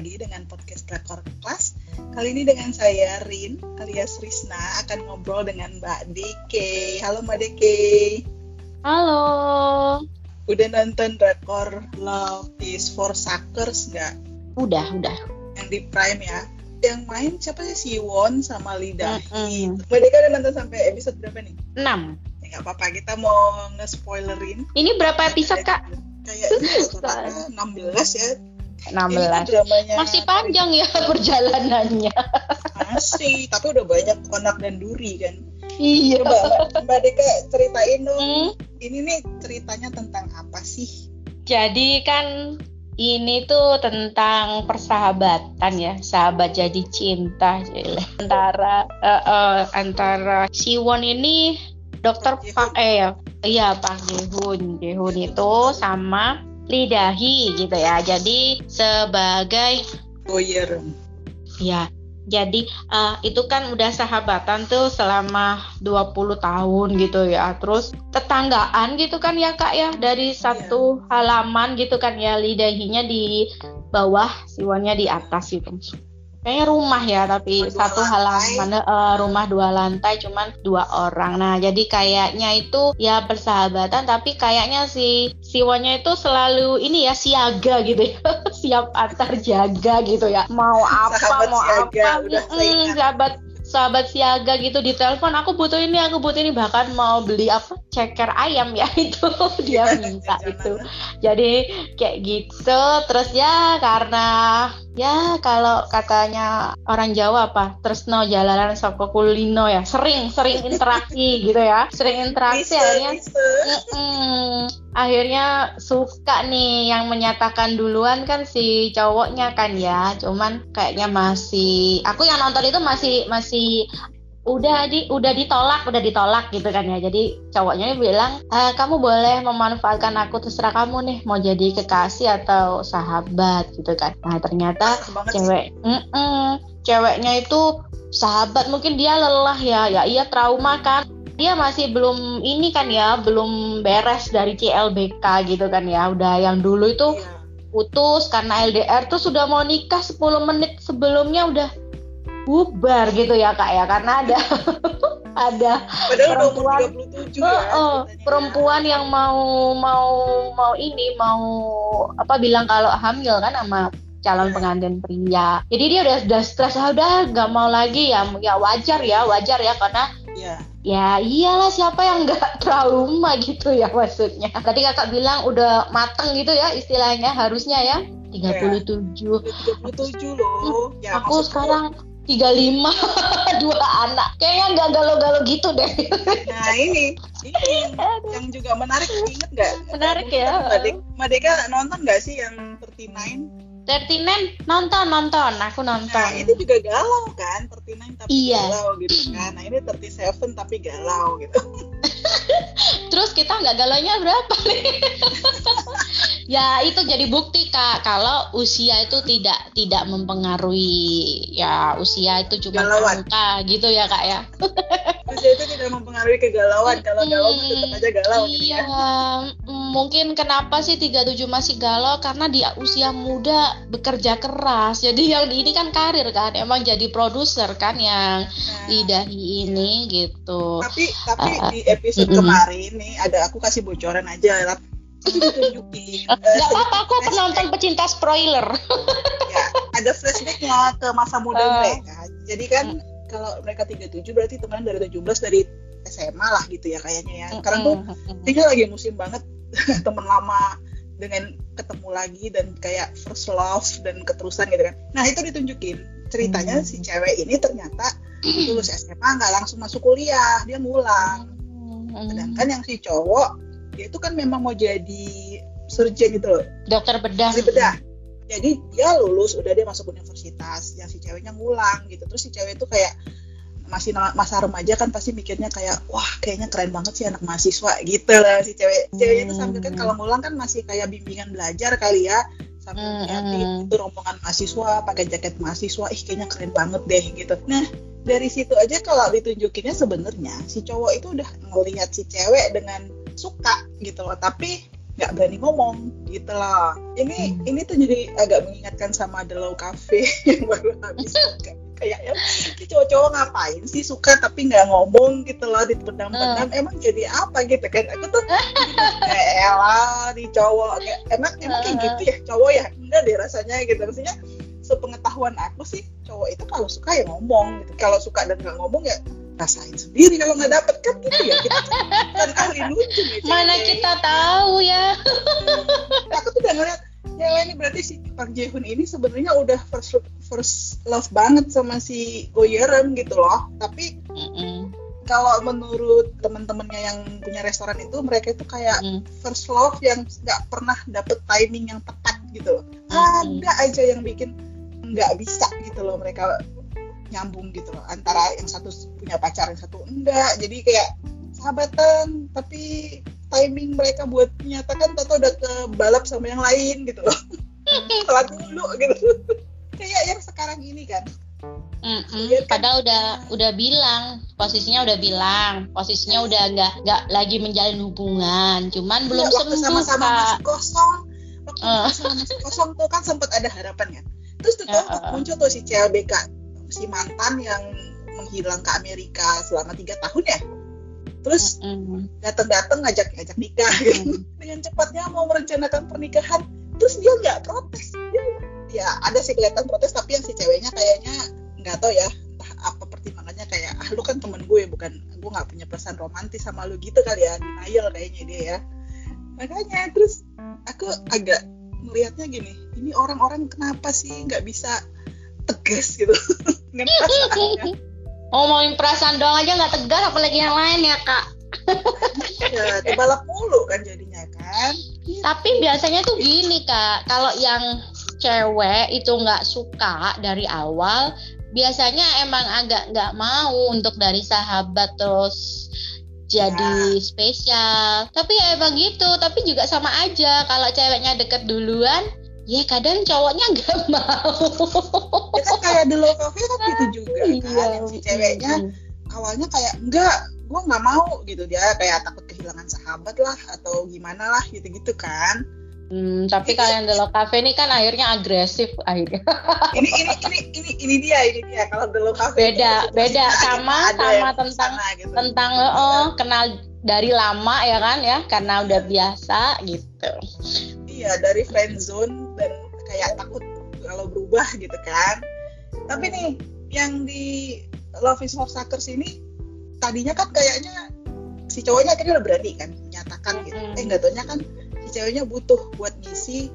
Lagi dengan podcast Drakor Class. Kali ini dengan saya Rin alias Risna akan ngobrol dengan Mbak Dike. Halo Mbak Dike. Halo. Udah nonton Drakor Love is for Suckers nggak? Udah, udah. Yang di Prime ya. Yang main siapa sih? Siwon sama Lidahi. Mm-mm. Mbak Dike udah nonton sampai episode berapa nih? 6. Ya nggak apa-apa, kita mau nge-spoilerin. Ini berapa episode, Kak? Kayaknya rata-rata 16 ya. Ini 16. dramanya Masih panjang ya perjalanannya. Masih, tapi udah banyak konak dan duri kan. Iya. Coba Mbak- Mbak Deka ceritain dong. Hmm, Ini nih ceritanya tentang apa sih? Jadi kan ini tuh tentang persahabatan ya, sahabat jadi cinta antara eh, eh, antara Siwon ini dokter Pak Pak eh ya, iya Pak Jehun. Jehun itu sama Lidahi gitu ya. Jadi sebagai Lawyer. Ya, jadi eh, itu kan udah sahabatan tuh selama 20 tahun gitu ya. Terus tetanggaan gitu kan ya Kak ya dari satu halaman gitu kan ya lidahinya di bawah, siwannya di atas gitu. Kayaknya rumah ya, tapi dua satu halaman eh, rumah dua lantai cuman dua orang. Nah, jadi kayaknya itu ya persahabatan tapi kayaknya si siwanya itu selalu ini ya siaga gitu ya. Siap antar jaga gitu ya. Mau apa, Sahabat mau siaga, apa. udah saingan. sahabat sahabat siaga gitu di telepon aku butuh ini aku butuh ini bahkan mau beli apa ceker ayam ya itu dia Iya, minta itu jadi kayak gitu terus ya karena ya kalau katanya orang Jawa apa? Tresno jalanan soko kulino ya. Sering sering interaksi gitu ya. Sering interaksi Bisa, akhirnya. bisa. Akhirnya suka nih yang menyatakan duluan kan si cowoknya kan ya. Cuman kayaknya masih aku yang nonton itu masih masih udah di. Udah ditolak udah ditolak gitu kan ya. Jadi cowoknya bilang "Eh, kamu boleh memanfaatkan aku terserah kamu nih mau jadi kekasih atau sahabat gitu kan. Nah ternyata cewek Mm-mm. ceweknya itu sahabat. Mungkin dia lelah ya. Ya iya trauma kan. Dia masih belum ini kan ya belum beres dari CLBK gitu kan ya. Udah yang dulu itu Iya. putus karena LDR tuh sudah mau nikah 10 menit sebelumnya udah bubar gitu ya kak ya karena ada ada Padahal perempuan. 37 Oh, ya. oh, ceritanya. perempuan yang mau mau mau ini mau apa bilang kalau hamil kan sama calon Iya. pengantin pria. Jadi dia udah udah stres ah, udah nggak mau lagi ya ya wajar ya wajar ya karena Iya. ya iyalah siapa yang nggak trauma gitu ya maksudnya. Tadi kakak bilang udah mateng gitu ya istilahnya harusnya ya 37. Udah 37 loh. Ya, Aku sekarang 35 dua anak. Kayaknya nggak galau-galau gitu deh. Nah ini, ini yang juga menarik inget nggak? Menarik ya. Mbak Dek- Mbak Deka nonton nggak sih yang 39? 39 nonton nonton aku nonton. Nah itu juga galau kan, 39 tapi Iya. galau gitu kan. Nah ini 37 tapi galau gitu. Terus kita nggak galaunya berapa nih? ya itu jadi bukti kak kalau usia itu tidak tidak mempengaruhi ya usia itu cuma Galauan. angka gitu ya kak ya. Terus itu tidak mempengaruhi kegalauan. Kalau galau Hmm, tetap aja galau gitu iya, ya. mm, mungkin kenapa sih 37 masih galau karena di usia muda bekerja keras. Jadi yang di ini kan karir kan, emang jadi produser kan yang Nah, lidahi ini gitu. tapi tapi Ah, di episode mm-mm. kemarin nih ada aku kasih bocoran aja ditunjukin. Nggak apa-apa, aku penonton pecinta spoiler. ya, ada flashbacknya ke masa muda Eh. mereka. Jadi kan kalau mereka 37 berarti teman dari 17 dari SMA lah gitu ya kayaknya ya. Sekarang tuh Mm-mm. kayaknya lagi musim banget teman lama dengan ketemu lagi dan kayak first love dan keterusan gitu kan. Nah itu ditunjukin ceritanya Hmm. si cewek ini ternyata lulus SMA nggak langsung masuk kuliah, dia ngulang. Sedangkan yang si cowok dia itu kan memang mau jadi surgeon gitu loh, dokter bedah. ahli bedah. Jadi dia lulus, udah dia masuk universitas, yang si ceweknya ngulang gitu. Terus si cewek itu kayak masih masa remaja kan pasti mikirnya kayak wah kayaknya keren banget sih anak mahasiswa gitu lah si cewek ceweknya itu sambil kan Hmm. kalau ngulang kan masih kayak bimbingan belajar kali ya sambil Hmm, ngeliatin hmm. itu rombongan mahasiswa pakai jaket mahasiswa ih kayaknya keren banget deh gitu nah dari situ aja kalau ditunjukinnya sebenarnya si cowok itu udah ngelihat si cewek dengan suka gitu loh tapi nggak berani ngomong gitu lah ini hmm. ini tuh jadi agak mengingatkan sama The Low Cafe yang baru habis kayak ya cowok-cowok ngapain sih suka tapi nggak ngomong gitu loh dipendam-pendam. Uh. emang jadi apa gitu? Kan aku tuh kayak lah di cowok. Kayak emang emang kayak gitu ya cowok ya? Enggak deh rasanya gitu. Maksudnya sepengetahuan aku sih cowok itu kalau suka ya ngomong gitu. Kalau suka dan nggak ngomong ya rasain sendiri kalau nggak dapet kan gitu ya kita kan ahli lucu ya mana kita tahu ya aku tuh udah ngeliat ya ini berarti si Park Jae Hoon ini sebenarnya udah first first love banget sama si Go Yerim gitu loh tapi mm -mm. kalau menurut teman-temannya yang punya restoran itu mereka itu kayak mm. first love yang nggak pernah dapet timing yang tepat gitu loh -mm. ada aja yang bikin nggak bisa gitu loh mereka nyambung gitu loh antara yang satu punya pacar yang satu enggak. Jadi kayak sahabatan tapi timing mereka buat menyatakan atau udah ke balap sama yang lain gitu loh. Telat dulu gitu. Kayak yang sekarang ini kan. Mm -mm, kan? Padahal udah udah bilang posisinya udah bilang. Posisinya udah nggak nggak lagi menjalin hubungan, cuman belum ya, waktu sembuh sama-sama masih kosong, waktu uh. sama masih kosong tuh kan sempat ada harapan ya. Terus tuh uh, uh. muncul tuh si CLBK si mantan yang menghilang ke Amerika selama tiga tahun ya. Terus datang-datang ngajak-ngajak nikah gitu. dengan cepatnya mau merencanakan pernikahan. Terus dia nggak protes. Dia, ya ada sih kelihatan protes tapi yang si ceweknya kayaknya nggak tahu ya entah apa pertimbangannya kayak ah lu kan temen gue bukan gue nggak punya perasaan romantis sama lu gitu kali ya denial kayaknya dia ya. Makanya terus aku agak melihatnya gini ini orang-orang kenapa sih nggak bisa tegas gitu. Ngomongin perasaan doang aja nggak tegas apalagi yang lain ya kak. Ya kebalap mulu kan jadinya kan? Tapi biasanya tuh gini kak. Kalau yang cewek itu nggak suka dari awal biasanya emang agak nggak mau untuk dari sahabat terus jadi ya. spesial. Tapi ya emang gitu. Tapi juga sama aja. Kalau ceweknya deket duluan ya kadang cowoknya nggak mau ya kan kayak The Love kan gitu juga kan iya, yang si ceweknya awalnya kayak enggak gue nggak mau gitu dia kayak takut kehilangan sahabat lah atau gimana lah gitu-gitu kan Hmm, tapi kalian The Love Cafe ini kan akhirnya agresif akhirnya. ini ini ini ini ini dia ini dia kalau The Love Cafe beda beda sama sama tentang gitu. tentang oh kenal dari lama ya kan ya karena udah biasa gitu. Iya dari friend zone dan kayak takut kalau berubah gitu kan. Tapi nih yang di Love is for Suckers ini tadinya kan kayaknya si cowoknya akhirnya udah berani kan menyatakan gitu. Eh nggak taunya kan si ceweknya butuh buat ngisi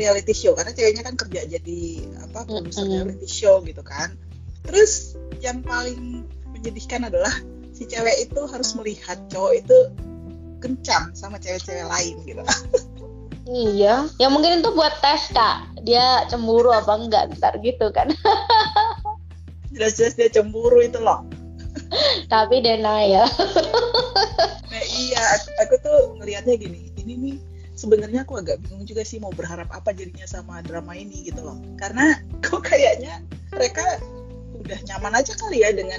reality show karena ceweknya kan kerja jadi apa produser reality show gitu kan. Terus yang paling menyedihkan adalah si cewek itu harus melihat cowok itu kencang sama cewek-cewek lain gitu Iya, ya mungkin itu buat tes kak. Dia cemburu apa enggak ntar gitu kan. Jelas-jelas dia cemburu itu loh. Tapi denial. nah iya, aku, aku tuh ngelihatnya gini. Ini nih sebenarnya aku agak bingung juga sih mau berharap apa jadinya sama drama ini gitu loh. Karena kok kayaknya mereka udah nyaman aja kali ya dengan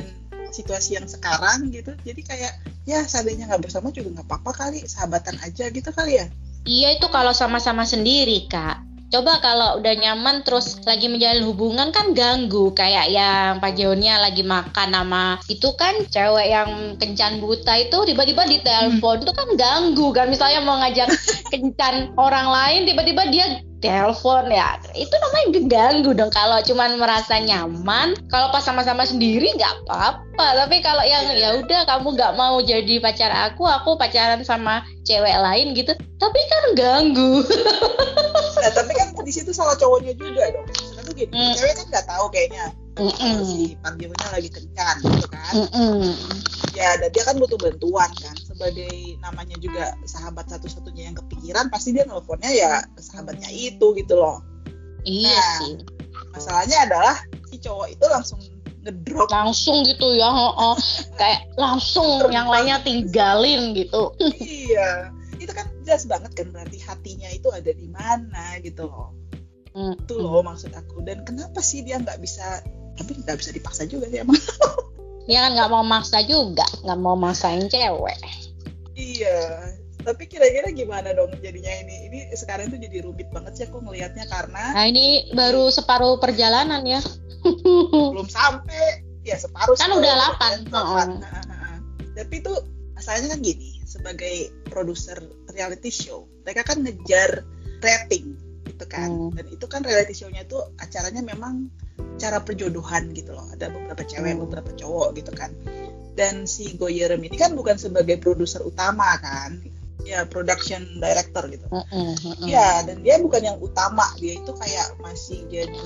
situasi yang sekarang gitu. Jadi kayak ya seandainya nggak bersama juga nggak apa-apa kali, sahabatan aja gitu kali ya. Iya itu kalau sama-sama sendiri kak. Coba kalau udah nyaman terus lagi menjalin hubungan kan ganggu kayak yang Pak Jonia lagi makan sama itu kan cewek yang kencan buta itu tiba-tiba di telepon hmm. itu kan ganggu kan misalnya mau ngajak kencan orang lain tiba-tiba dia telepon ya. Itu namanya ganggu dong kalau cuman merasa nyaman. Kalau pas sama-sama sendiri nggak apa-apa. Tapi kalau yang ya udah kamu nggak mau jadi pacar aku aku pacaran sama cewek lain gitu tapi kan ganggu. Nah tapi kan di situ salah cowoknya juga dong. Tuh gini mm. cewek kan nggak tahu kayaknya. Mm -mm. si panggilnya lagi kencan gitu kan. Mm -mm. ya dan dia kan butuh bantuan kan sebagai namanya juga sahabat satu-satunya yang kepikiran pasti dia nelfonnya ya ke sahabatnya itu gitu loh. Iya nah, sih. masalahnya adalah si cowok itu langsung ngedrop. Langsung gitu ya oh, oh. kayak langsung yang lainnya tinggalin gitu. Iya. Itu kan jelas banget kan berarti hatinya itu ada di mana gitu loh. Mm, itu loh maksud aku. Dan kenapa sih dia nggak bisa tapi nggak bisa dipaksa juga sih emang dia kan nggak mau maksa juga nggak mau maksain cewek. Iya tapi kira-kira gimana dong jadinya ini? Ini sekarang tuh jadi rumit banget sih aku ngelihatnya karena nah ini baru separuh perjalanan ya. Belum sampai. Ya separuh kan udah delapan. Tapi itu asalnya kan gini sebagai produser reality show mereka kan ngejar rating gitu kan. Hmm. dan itu kan reality show-nya itu acaranya memang cara perjodohan gitu loh. Ada beberapa cewek hmm. beberapa cowok gitu kan. Dan si Goyerem ini kan bukan sebagai produser utama kan. Ya production director gitu. Mm -mm, ya dan dia bukan yang utama. Dia itu kayak masih jadi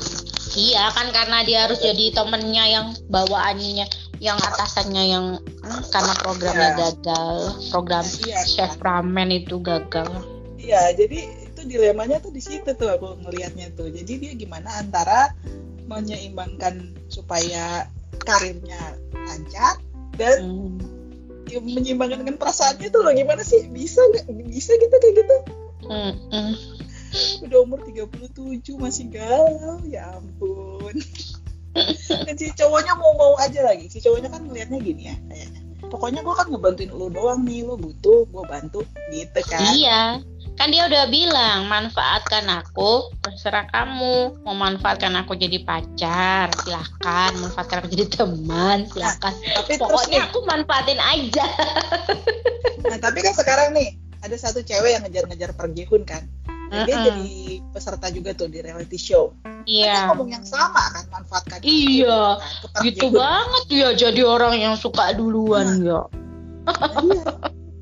iya kan karena dia harus jadi temennya yang bawaannya yang atasannya yang hmm, karena programnya ya. gagal. Program ya, chef kan? ramen itu gagal. Iya jadi dilemanya tuh di situ tuh aku ngelihatnya tuh. Jadi dia gimana antara menyeimbangkan supaya karirnya lancar dan hmm. ya, menyeimbangkan dengan perasaannya tuh loh gimana sih? Bisa nggak? Bisa gitu kayak gitu? Mm -mm. udah umur 37 masih galau ya ampun. Dan si cowoknya mau-mau aja lagi. Si cowoknya kan ngelihatnya gini ya kayaknya. Pokoknya gue kan ngebantuin lu doang nih lu butuh gue bantu gitu kan. Iya kan dia udah bilang manfaatkan aku terserah kamu mau manfaatkan aku jadi pacar silahkan manfaatkan aku jadi teman silahkan nah, tapi pokoknya aku manfaatin aja nah tapi kan sekarang nih ada satu cewek yang ngejar-ngejar pergihun kan dan dia jadi peserta juga tuh di reality show. Iya. Kan ngomong yang sama kan manfaatkan. Iya. Kan, gitu banget ya jadi orang yang suka duluan nah. ya. Nah, iya.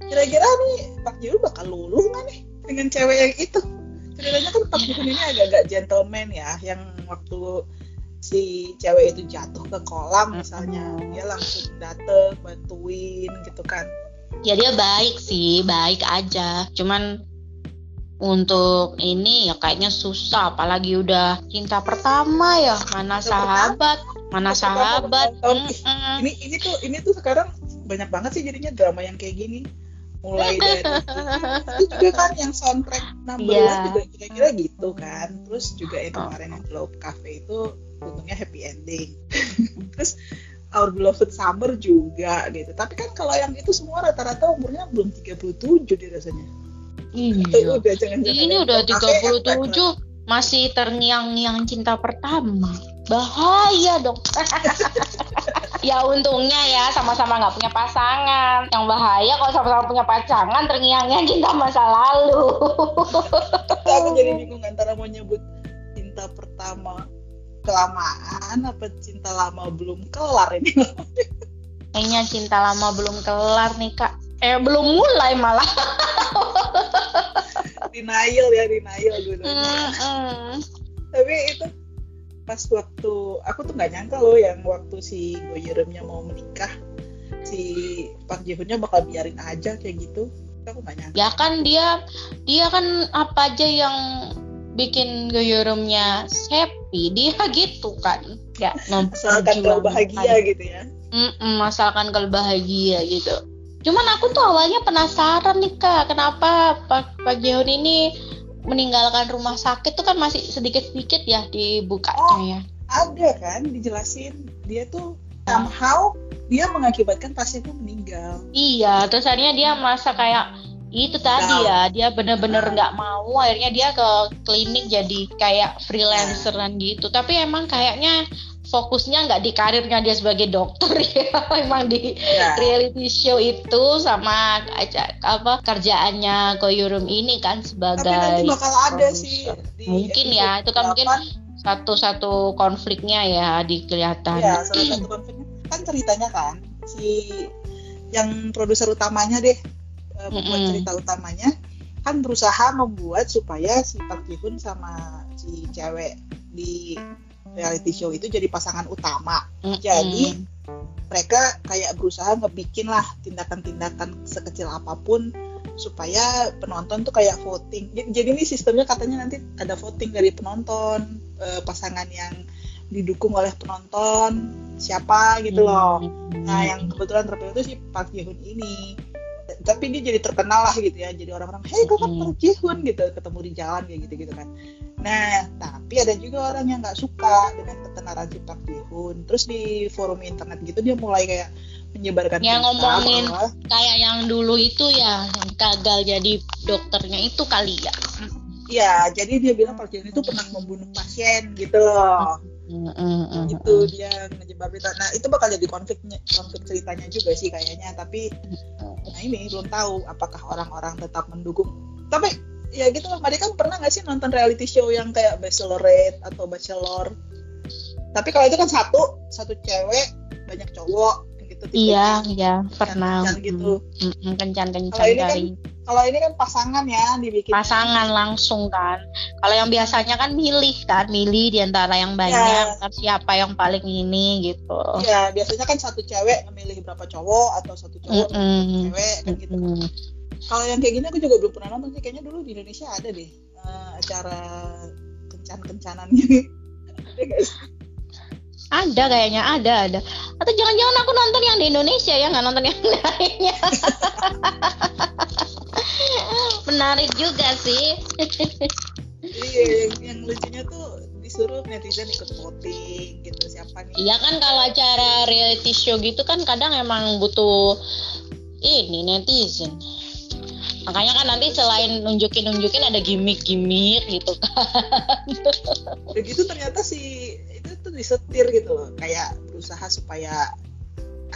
Kira-kira nih Pak Jiru bakal luluh nggak nih? Dengan cewek yang itu. Ceritanya kan Pak Dukun ini agak-agak gentleman ya yang waktu si cewek itu jatuh ke kolam misalnya dia langsung dateng bantuin gitu kan. Ya dia baik sih baik aja. Cuman untuk ini ya kayaknya susah apalagi udah cinta pertama ya. Mana cinta sahabat pertama, mana sahabat. mm -mm. ini ini tuh ini tuh sekarang banyak banget sih jadinya drama yang kayak gini mulai dari itu juga kan yang soundtrack number yeah. juga kira-kira gitu kan. Terus juga yang kemarin yang Globe Cafe itu untungnya happy ending. Terus Our Beloved Summer juga gitu. Tapi kan kalau yang itu semua rata-rata umurnya belum 37 dia rasanya. Iya. Udah, jangan -jangan ini udah 37 masih terngiang-ngiang cinta pertama bahaya dong. Ya untungnya ya sama-sama nggak punya pasangan. Yang bahaya kalau sama-sama punya pasangan terngiang-ngiang cinta masa lalu. Aku jadi bingung antara mau nyebut cinta pertama kelamaan apa cinta lama belum kelar ini. Kayaknya cinta lama belum kelar nih kak. Eh belum mulai malah. Denial ya denial gue. Mm -hmm. tapi itu pas waktu aku tuh nggak nyangka loh yang waktu si Goyeremnya mau menikah si Pak Jehunnya bakal biarin aja kayak gitu. Aku nggak nyangka. Ya kan dia dia kan apa aja yang bikin Goyeremnya happy dia gitu kan. Ya asalkan kalau bahagia gitu ya. Mm-mm, asalkan kalau bahagia gitu. Cuman aku tuh awalnya penasaran nih kak kenapa Pak Pak Jehun ini meninggalkan rumah sakit tuh kan masih sedikit-sedikit ya dibukanya oh, ya. Ada kan dijelasin dia tuh somehow dia mengakibatkan pasiennya meninggal. Iya, terus akhirnya dia merasa kayak itu tadi ya dia bener-bener nggak -bener mau akhirnya dia ke klinik jadi kayak freelanceran gitu tapi emang kayaknya fokusnya nggak di karirnya dia sebagai dokter ya. Memang di ya. reality show itu sama aja apa kerjaannya Koyurum ini kan sebagai Tapi nanti bakal ada sih mungkin ya itu kan mungkin satu-satu konfliknya ya di kelihatan. Ya salah satu konfliknya. Kan ceritanya kan si yang produser utamanya deh mm -hmm. cerita utamanya kan berusaha membuat supaya si Park Ji Hoon sama si cewek di reality show itu jadi pasangan utama. Mm-hmm. Jadi mereka kayak berusaha ngebikin lah tindakan-tindakan sekecil apa pun supaya penonton tuh kayak voting. Jadi ini sistemnya katanya nanti ada voting dari penonton eh, pasangan yang didukung oleh penonton siapa gitu loh. Nah yang kebetulan terpilih itu si Park Ji Hoon ini. Tapi dia jadi terkenal lah gitu ya. Jadi orang-orang, hei kok kan Park Ji Hoon gitu ketemu di jalan kayak gitu gitu kan. Nah, tapi ada juga orang yang nggak suka dengan ketenaran cipta Bihun terus di forum internet gitu dia mulai kayak menyebarkan yang ngomongin bahwa kayak yang dulu itu ya yang gagal jadi dokternya itu kali ya Iya, jadi dia bilang Jin itu pernah membunuh pasien gitu loh. Mm, mm, mm, Itu dia ngejebar berita. Nah, itu bakal jadi konfliknya konflik ceritanya juga sih kayaknya, tapi nah ini belum tahu apakah orang-orang tetap mendukung. Tapi ya gitu loh, Madi kan pernah nggak sih nonton reality show yang kayak Bachelorette atau Bachelor? Tapi kalau itu kan satu, satu cewek, banyak cowok gitu iya tipenya. iya pernah Kencan gitu. Mm, mm, kencan kencan Kalau ini kan Kalau ini kan pasangan ya dibikin. pasangan langsung kan kalau yang biasanya kan milih kan milih di antara yang banyak Ya. siapa yang paling ini gitu Ya, biasanya kan satu cewek memilih berapa cowok atau satu cowok Mm-mm. cewek kan gitu. Mm-mm. Kalau yang kayak gini aku juga belum pernah nonton sih. Kayaknya dulu di Indonesia ada deh eh, acara kencan-kencanan gitu. Ada kayaknya ada ada atau jangan-jangan aku nonton yang di Indonesia ya nggak nonton yang lainnya menarik juga sih Iya, yang, yang lucunya tuh disuruh netizen ikut voting gitu siapa nih? Iya kan kalau acara reality show gitu kan kadang emang butuh ini netizen. Makanya kan nanti selain nunjukin-nunjukin ada gimmick-gimmick gitu kan. Gitu ternyata si itu tuh disetir gitu loh, kayak berusaha supaya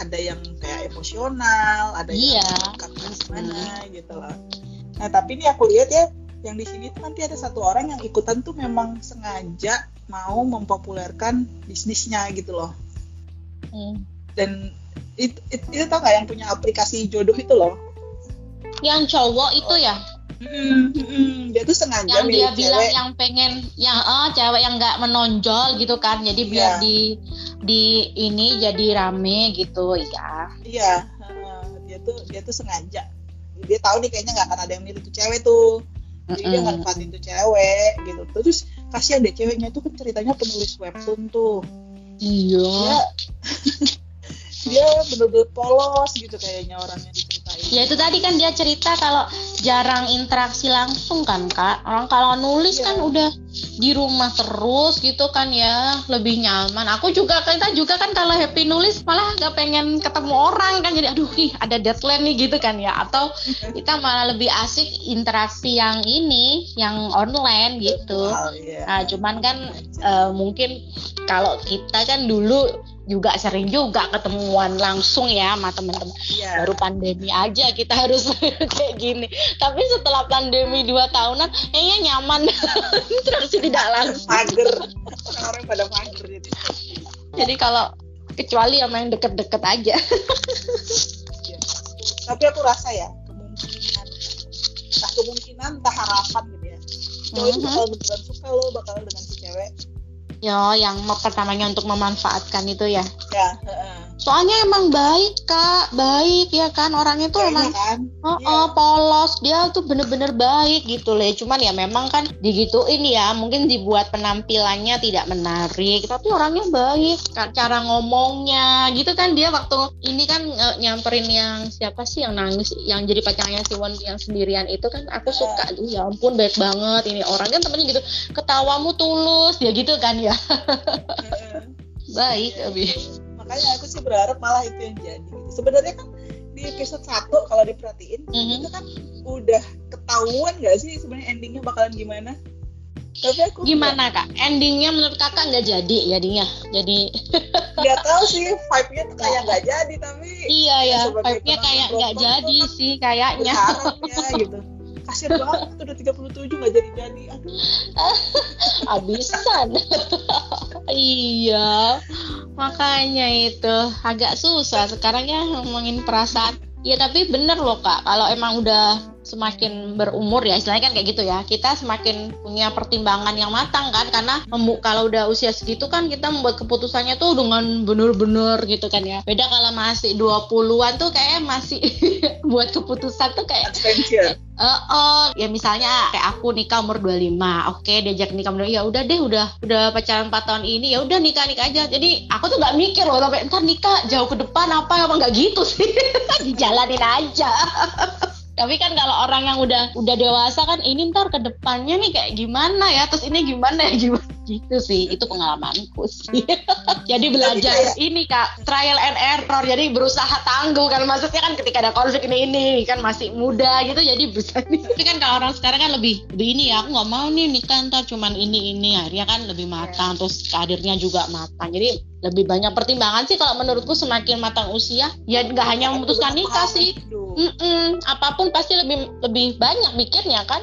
ada yang kayak emosional, ada Iya. yang gimana gitu loh. Nah tapi ini aku lihat ya, yang di sini tuh nanti ada satu orang yang ikutan tuh memang sengaja mau mempopulerkan bisnisnya gitu loh. Hmm. Dan itu, itu, itu tau nggak yang punya aplikasi jodoh itu loh? Yang cowok itu ya, Mm, mm, mm. Dia tuh sengaja yang dia bilang cewek. yang pengen yang oh cewek yang nggak menonjol gitu kan. Jadi Iya. biar di di ini jadi rame gitu ya. Iya, heeh. dia tuh dia tuh sengaja. Dia tahu nih kayaknya nggak akan ada yang milih tuh cewek tuh. Jadi dia Mm-mm. manfaatin tuh cewek gitu. Terus kasihan deh ceweknya tuh kan ceritanya penulis webtoon tuh. Iya. Dia dia bener-bener polos gitu kayaknya orangnya diceritain. Ya itu tadi kan dia cerita kalau jarang interaksi langsung kan kak. Orang kalau nulis Iya. kan udah di rumah terus gitu kan ya lebih nyaman. Aku juga kita juga kan kalau happy nulis malah gak pengen ketemu orang kan jadi aduh ih ada deadline nih gitu kan ya. Atau kita malah lebih asik interaksi yang ini yang online gitu. Iya. Nah cuman kan eh, mungkin kalau kita kan dulu juga sering juga ketemuan langsung ya sama teman-teman Iya. baru pandemi aja kita harus kayak gini tapi setelah pandemi dua tahunan kayaknya nyaman terus tidak langsung Mager. Orang-orang pada mager gitu. jadi kalau kecuali sama yang deket-deket aja Iya. Tapi aku rasa ya kemungkinan, entah kemungkinan, entah harapan gitu ya. Cowok itu Mhm. bakal beneran suka lo bakal dengan si cewek. Yo yang pertamanya untuk memanfaatkan itu ya Ya, heeh. Soalnya emang baik kak baik ya kan orangnya tuh Kayaknya emang kan. Oh, Iya. oh, polos dia tuh bener-bener baik gitu loh. Cuman ya memang kan digituin ya, mungkin dibuat penampilannya tidak menarik, tapi orangnya baik. Cara ngomongnya gitu kan dia waktu ini kan eh, nyamperin yang siapa sih yang nangis, yang jadi pacarnya si Won yang sendirian itu kan aku suka, aduh ya ampun baik banget ini orang kan temennya gitu, ketawamu tulus dia gitu kan ya, Heeh. baik Iya. Abi. Makanya aku sih berharap malah itu yang jadi gitu. sebenarnya kan di episode 1 kalau diperhatiin Mhm. itu kan udah ketahuan gak sih sebenarnya endingnya bakalan gimana tapi aku Gimana kak? Endingnya menurut kakak nggak jadi jadinya? Jadi nggak- tahu sih vibe-nya tuh kayak nggak jadi tapi Iya ya, sebagai vibe-nya penonton kayak nggak jadi kan sih kayaknya. gitu kasian banget udah 37 nggak jadi jadi aduh Abisan. iya, makanya itu agak susah sekarang ya ngomongin perasaan. Ya tapi bener loh kak, kalau emang udah semakin berumur ya istilahnya kan kayak gitu ya. Kita semakin punya pertimbangan yang matang kan karena membu- kalau udah usia segitu kan kita membuat keputusannya tuh dengan bener-bener gitu kan ya. Beda kalau masih 20-an tuh kayak masih buat keputusan tuh kayak adventure. Eh, oh, ya misalnya kayak aku nikah umur 25, oke diajak nikah umur ya udah deh udah udah pacaran 4 tahun ini ya udah nikah nikah aja. Jadi aku tuh nggak mikir loh sampai ntar nikah jauh ke depan apa apa nggak gitu sih, dijalanin aja. Tapi kan kalau orang yang udah udah dewasa kan ini ntar ke depannya nih kayak gimana ya, terus ini gimana ya? Gimana gitu sih. Itu pengalamanku sih. jadi belajar ini Kak, trial and error. Jadi berusaha tangguh kan maksudnya kan ketika ada konflik ini ini kan masih muda gitu jadi bisa nih. Tapi kan kalau orang sekarang kan lebih lebih ini ya, aku nggak mau nih nikah ntar cuman ini ini akhirnya kan lebih matang terus karirnya juga matang. Jadi lebih banyak pertimbangan sih kalau menurutku semakin matang usia ya nggak hanya memutuskan nikah sih mm -mm, apa pun pasti lebih lebih banyak mikirnya kan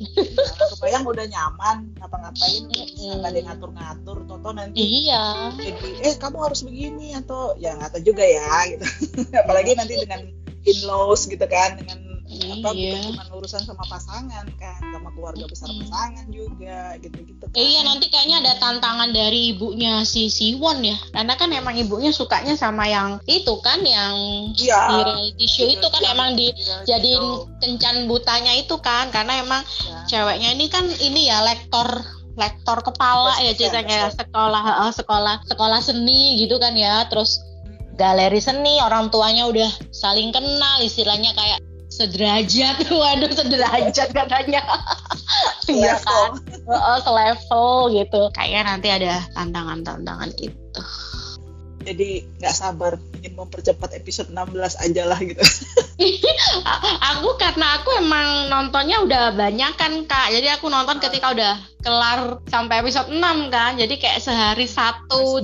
nah, kebayang udah nyaman ngapa-ngapain nggak ada ngatur-ngatur toto nanti iya. jadi eh kamu harus begini atau ya nggak tahu juga ya gitu. Apalagi nanti dengan in-laws gitu kan dengan apa iya. bukan cuma urusan sama pasangan kan sama keluarga besar pasangan juga gitu-gitu kan. iya nanti kayaknya ada tantangan dari ibunya si Siwon ya. Karena kan emang ibunya sukanya sama yang itu kan yang iya, di reality show itu kan emang di jadi kencan butanya itu kan. Karena emang ya. ceweknya ini kan ini ya lektor lektor kepala ya ceritanya sekolah sekolah sekolah seni gitu kan ya. Terus galeri seni orang tuanya udah saling kenal istilahnya kayak sederajat. Waduh sederajat katanya. Iya kan? Oh, selevel gitu. Kayaknya nanti ada tantangan-tantangan itu. Jadi nggak sabar ingin mempercepat episode 16 aja lah gitu. Aku karena aku emang nontonnya udah banyak kan kak. Jadi aku nonton ketika udah kelar sampai episode 6 kan. Jadi kayak sehari satu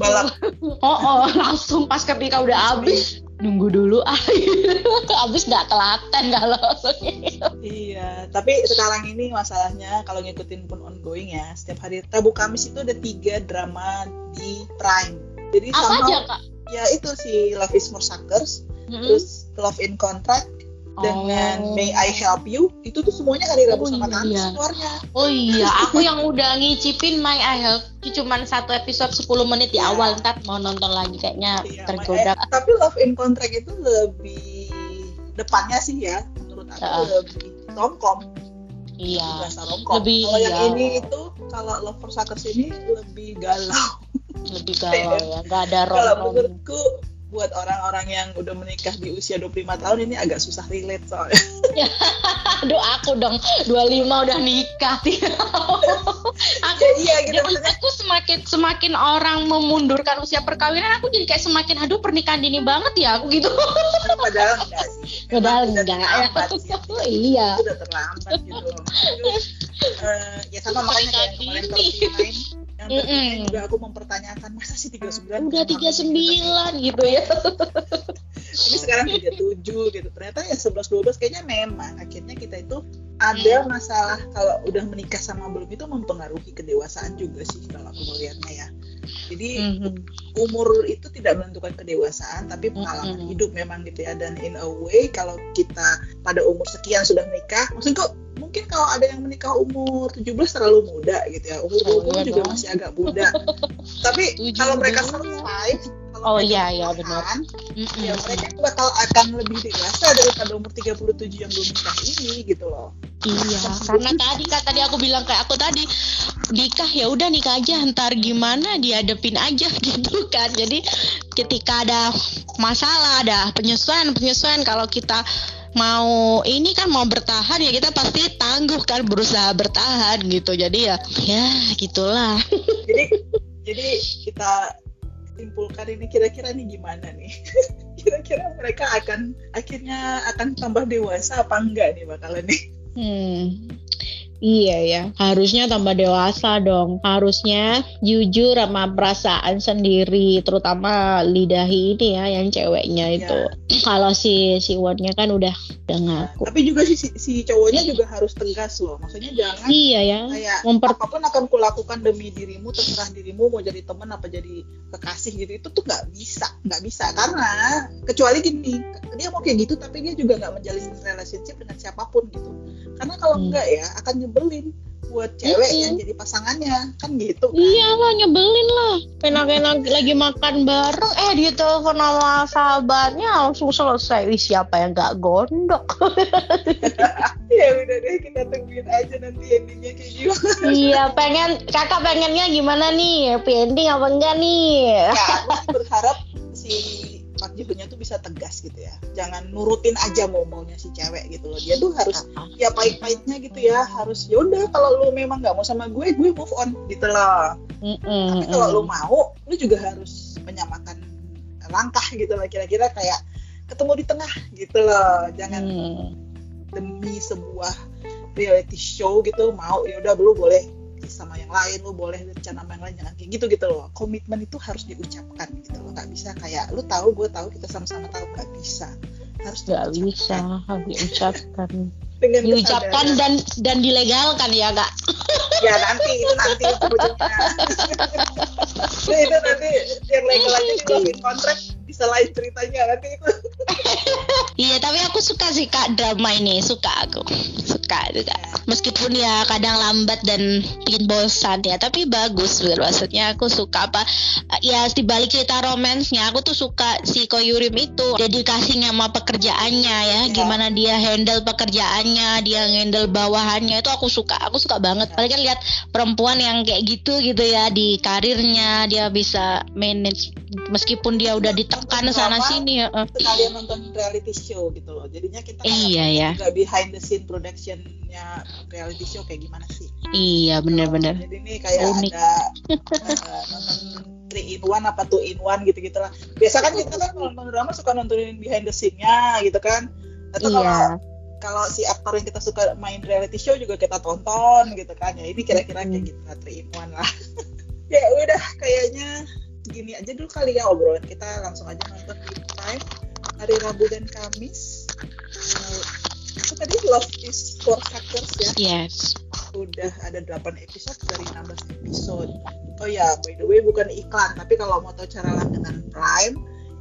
oh, oh langsung pas ketika udah habis nunggu dulu. Ah habis nggak telaten kalau iya tapi sekarang ini masalahnya kalau ngikutin pun ongoing ya setiap hari. Rabu Kamis itu ada tiga drama di Prime. Jadi apa sama, aja kak? Ya itu si Love is More Suckers mm -hmm. terus Love in Contract dengan oh. May I Help You itu tuh semuanya hari Rabu oh, sama Kamis iya. keluarnya. Oh iya, aku yang udah ngicipin May I Help You cuma satu episode 10 menit di yeah. awal ntar mau nonton lagi kayaknya yeah, tergoda. I, tapi Love in Contract itu lebih depannya sih ya menurut aku uh. lebih romcom. Iya. Lebih kalau iya. yang ini itu kalau Love for Suckers ini lebih galau. Lebih galau ya, nggak ada romcom. Kalau menurutku buat orang-orang yang udah menikah di usia 25 tahun ini agak susah relate soalnya. Aduh aku dong 25 udah nikah. aku ya, iya gitu ya, aku semakin semakin orang memundurkan usia perkawinan aku jadi kayak semakin aduh pernikahan dini banget ya aku gitu. Padahal enggak sih. Padahal enggak. Ya. iya. Udah terlambat gitu. uh, ya sama makanya kayak kemarin kalau yang mm -mm. juga aku mempertanyakan masa sih 39 udah 39 gitu ya. Ini sekarang 37 gitu. Ternyata ya 11 12 kayaknya memang akhirnya kita itu ada masalah kalau udah menikah sama belum itu mempengaruhi kedewasaan juga sih kalau aku melihatnya ya jadi mm-hmm. umur itu tidak menentukan kedewasaan tapi pengalaman mm-hmm. hidup memang gitu ya. Dan in a way kalau kita pada umur sekian sudah menikah maksudku mungkin kalau ada yang menikah umur 17 terlalu muda gitu ya. Umur 20 oh, juga masih agak muda. Tapi kalau mereka selesai oh iya iya benar. mm-hmm. ya mereka bakal akan lebih dewasa daripada umur 37 yang belum nikah ini gitu loh. Iya karena tadi kan tadi aku bilang kayak aku tadi nikah ya udah nikah aja ntar gimana dihadapin aja gitu kan. Jadi ketika ada masalah ada penyesuaian penyesuaian kalau kita mau ini kan mau bertahan ya kita pasti tangguh kan berusaha bertahan gitu. Jadi ya ya gitulah. Jadi jadi kita simpulkan ini kira-kira nih gimana nih? Kira-kira mereka akan akhirnya akan tambah dewasa apa enggak nih bakalan nih? Hmm Iya ya, harusnya tambah dewasa dong. Harusnya jujur sama perasaan sendiri, terutama lidahi ini ya yang ceweknya itu. Ya. Kalau si si Wonnya kan udah udah ngaku. Tapi juga si, si cowoknya juga harus tegas loh. Maksudnya jangan iya ya. Kayak memper... apa pun akan kulakukan demi dirimu, terserah dirimu mau jadi teman apa jadi kekasih gitu. Itu tuh nggak bisa, nggak bisa karena kecuali gini, dia mau kayak gitu tapi dia juga nggak menjalin relationship dengan siapa pun gitu. Karena kalau hmm. enggak ya akan nyebelin buat cewek mm yang jadi pasangannya. Kan gitu kan? iyalah nyebelin lah. Enak-enak lagi makan bareng. Eh dia telepon sama sahabatnya langsung selesai. Wih, siapa yang gak gondok? Ya udah deh kita tungguin aja nanti endingnya kayak gimana. Iya pengen kakak pengennya gimana nih? Happy ending apa enggak nih? Ya aku berharap si Jihonya tuh bisa tegas gitu ya. Jangan nurutin aja mau maunya si cewek gitu loh. Dia tuh harus ya pahit-pahitnya gitu ya harus yaudah kalau lu memang nggak mau sama gue gue move on gitu loh. Tapi kalau lu mau lu juga harus menyamakan langkah gitu loh. Kira-kira kayak ketemu di tengah gitu loh. Jangan mm. demi sebuah reality show gitu mau yaudah lu boleh sama yang lain lu boleh rencana sama yang lain jangan kayak gitu gitu loh. Komitmen itu harus diucapkan gitu loh. Nggak bisa kayak lu tahu gue tahu kita sama-sama tahu. Nggak bisa. Harus nggak bisa harus diucapkan. Dengan diucapkan dan dan dilegalkan ya kak. Ya nanti itu nanti itu itu nanti yang legal aja di kontrak. bisa lain ceritanya nanti itu. Iya tapi aku suka sih kak drama ini. Suka aku. Suka juga meskipun ya kadang lambat dan bikin bosan ya tapi bagus maksudnya aku suka apa ya di balik cerita romansnya aku tuh suka si Koyurim itu dedikasinya sama pekerjaannya ya, ya. gimana dia handle pekerjaannya dia handle bawahannya itu aku suka. Aku suka banget. Apalagi kan lihat perempuan yang kayak gitu gitu ya di karirnya dia bisa manage. Meskipun dia udah ditekan sana sini ya. Sekalian nonton reality show gitu loh. Jadinya kita iya ya. Behind the scene productionnya reality show kayak gimana sih? Iya benar-benar. Jadi ini kayak Unik. ada uh, nonton three in one apa two in one gitu gitu lah. Biasa kan kita kan nonton drama suka nontonin behind the scene-nya gitu kan. Atau iya. kalau kalau si aktor yang kita suka main reality show juga kita tonton gitu kan ya ini kira-kira kayak gitu lah three in one lah ya udah kayaknya gini aja dulu kali ya obrolan kita langsung aja nonton di time hari Rabu dan Kamis. Uh, itu tadi? Love is for Hackers ya? Yes. Udah ada 8 episode dari 16 episode. Oh ya by the way bukan iklan tapi kalau mau tahu cara langganan Prime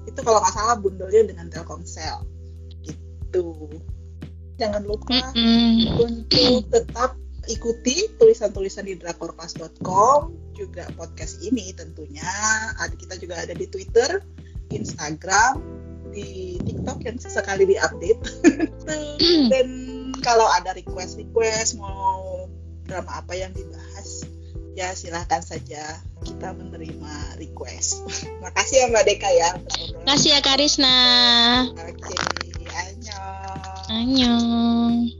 itu kalau nggak salah bundelnya dengan Telkomsel. Gitu. Jangan lupa mm -hmm. untuk tetap ikuti tulisan-tulisan di drakorclass.com juga podcast ini tentunya ada kita juga ada di Twitter, Instagram, di TikTok yang sesekali diupdate dan kalau ada request-request mau drama apa yang dibahas ya silahkan saja kita menerima request. Makasih ya Mbak Deka ya. Makasih ya Karisna. Oke, okay, annyeong.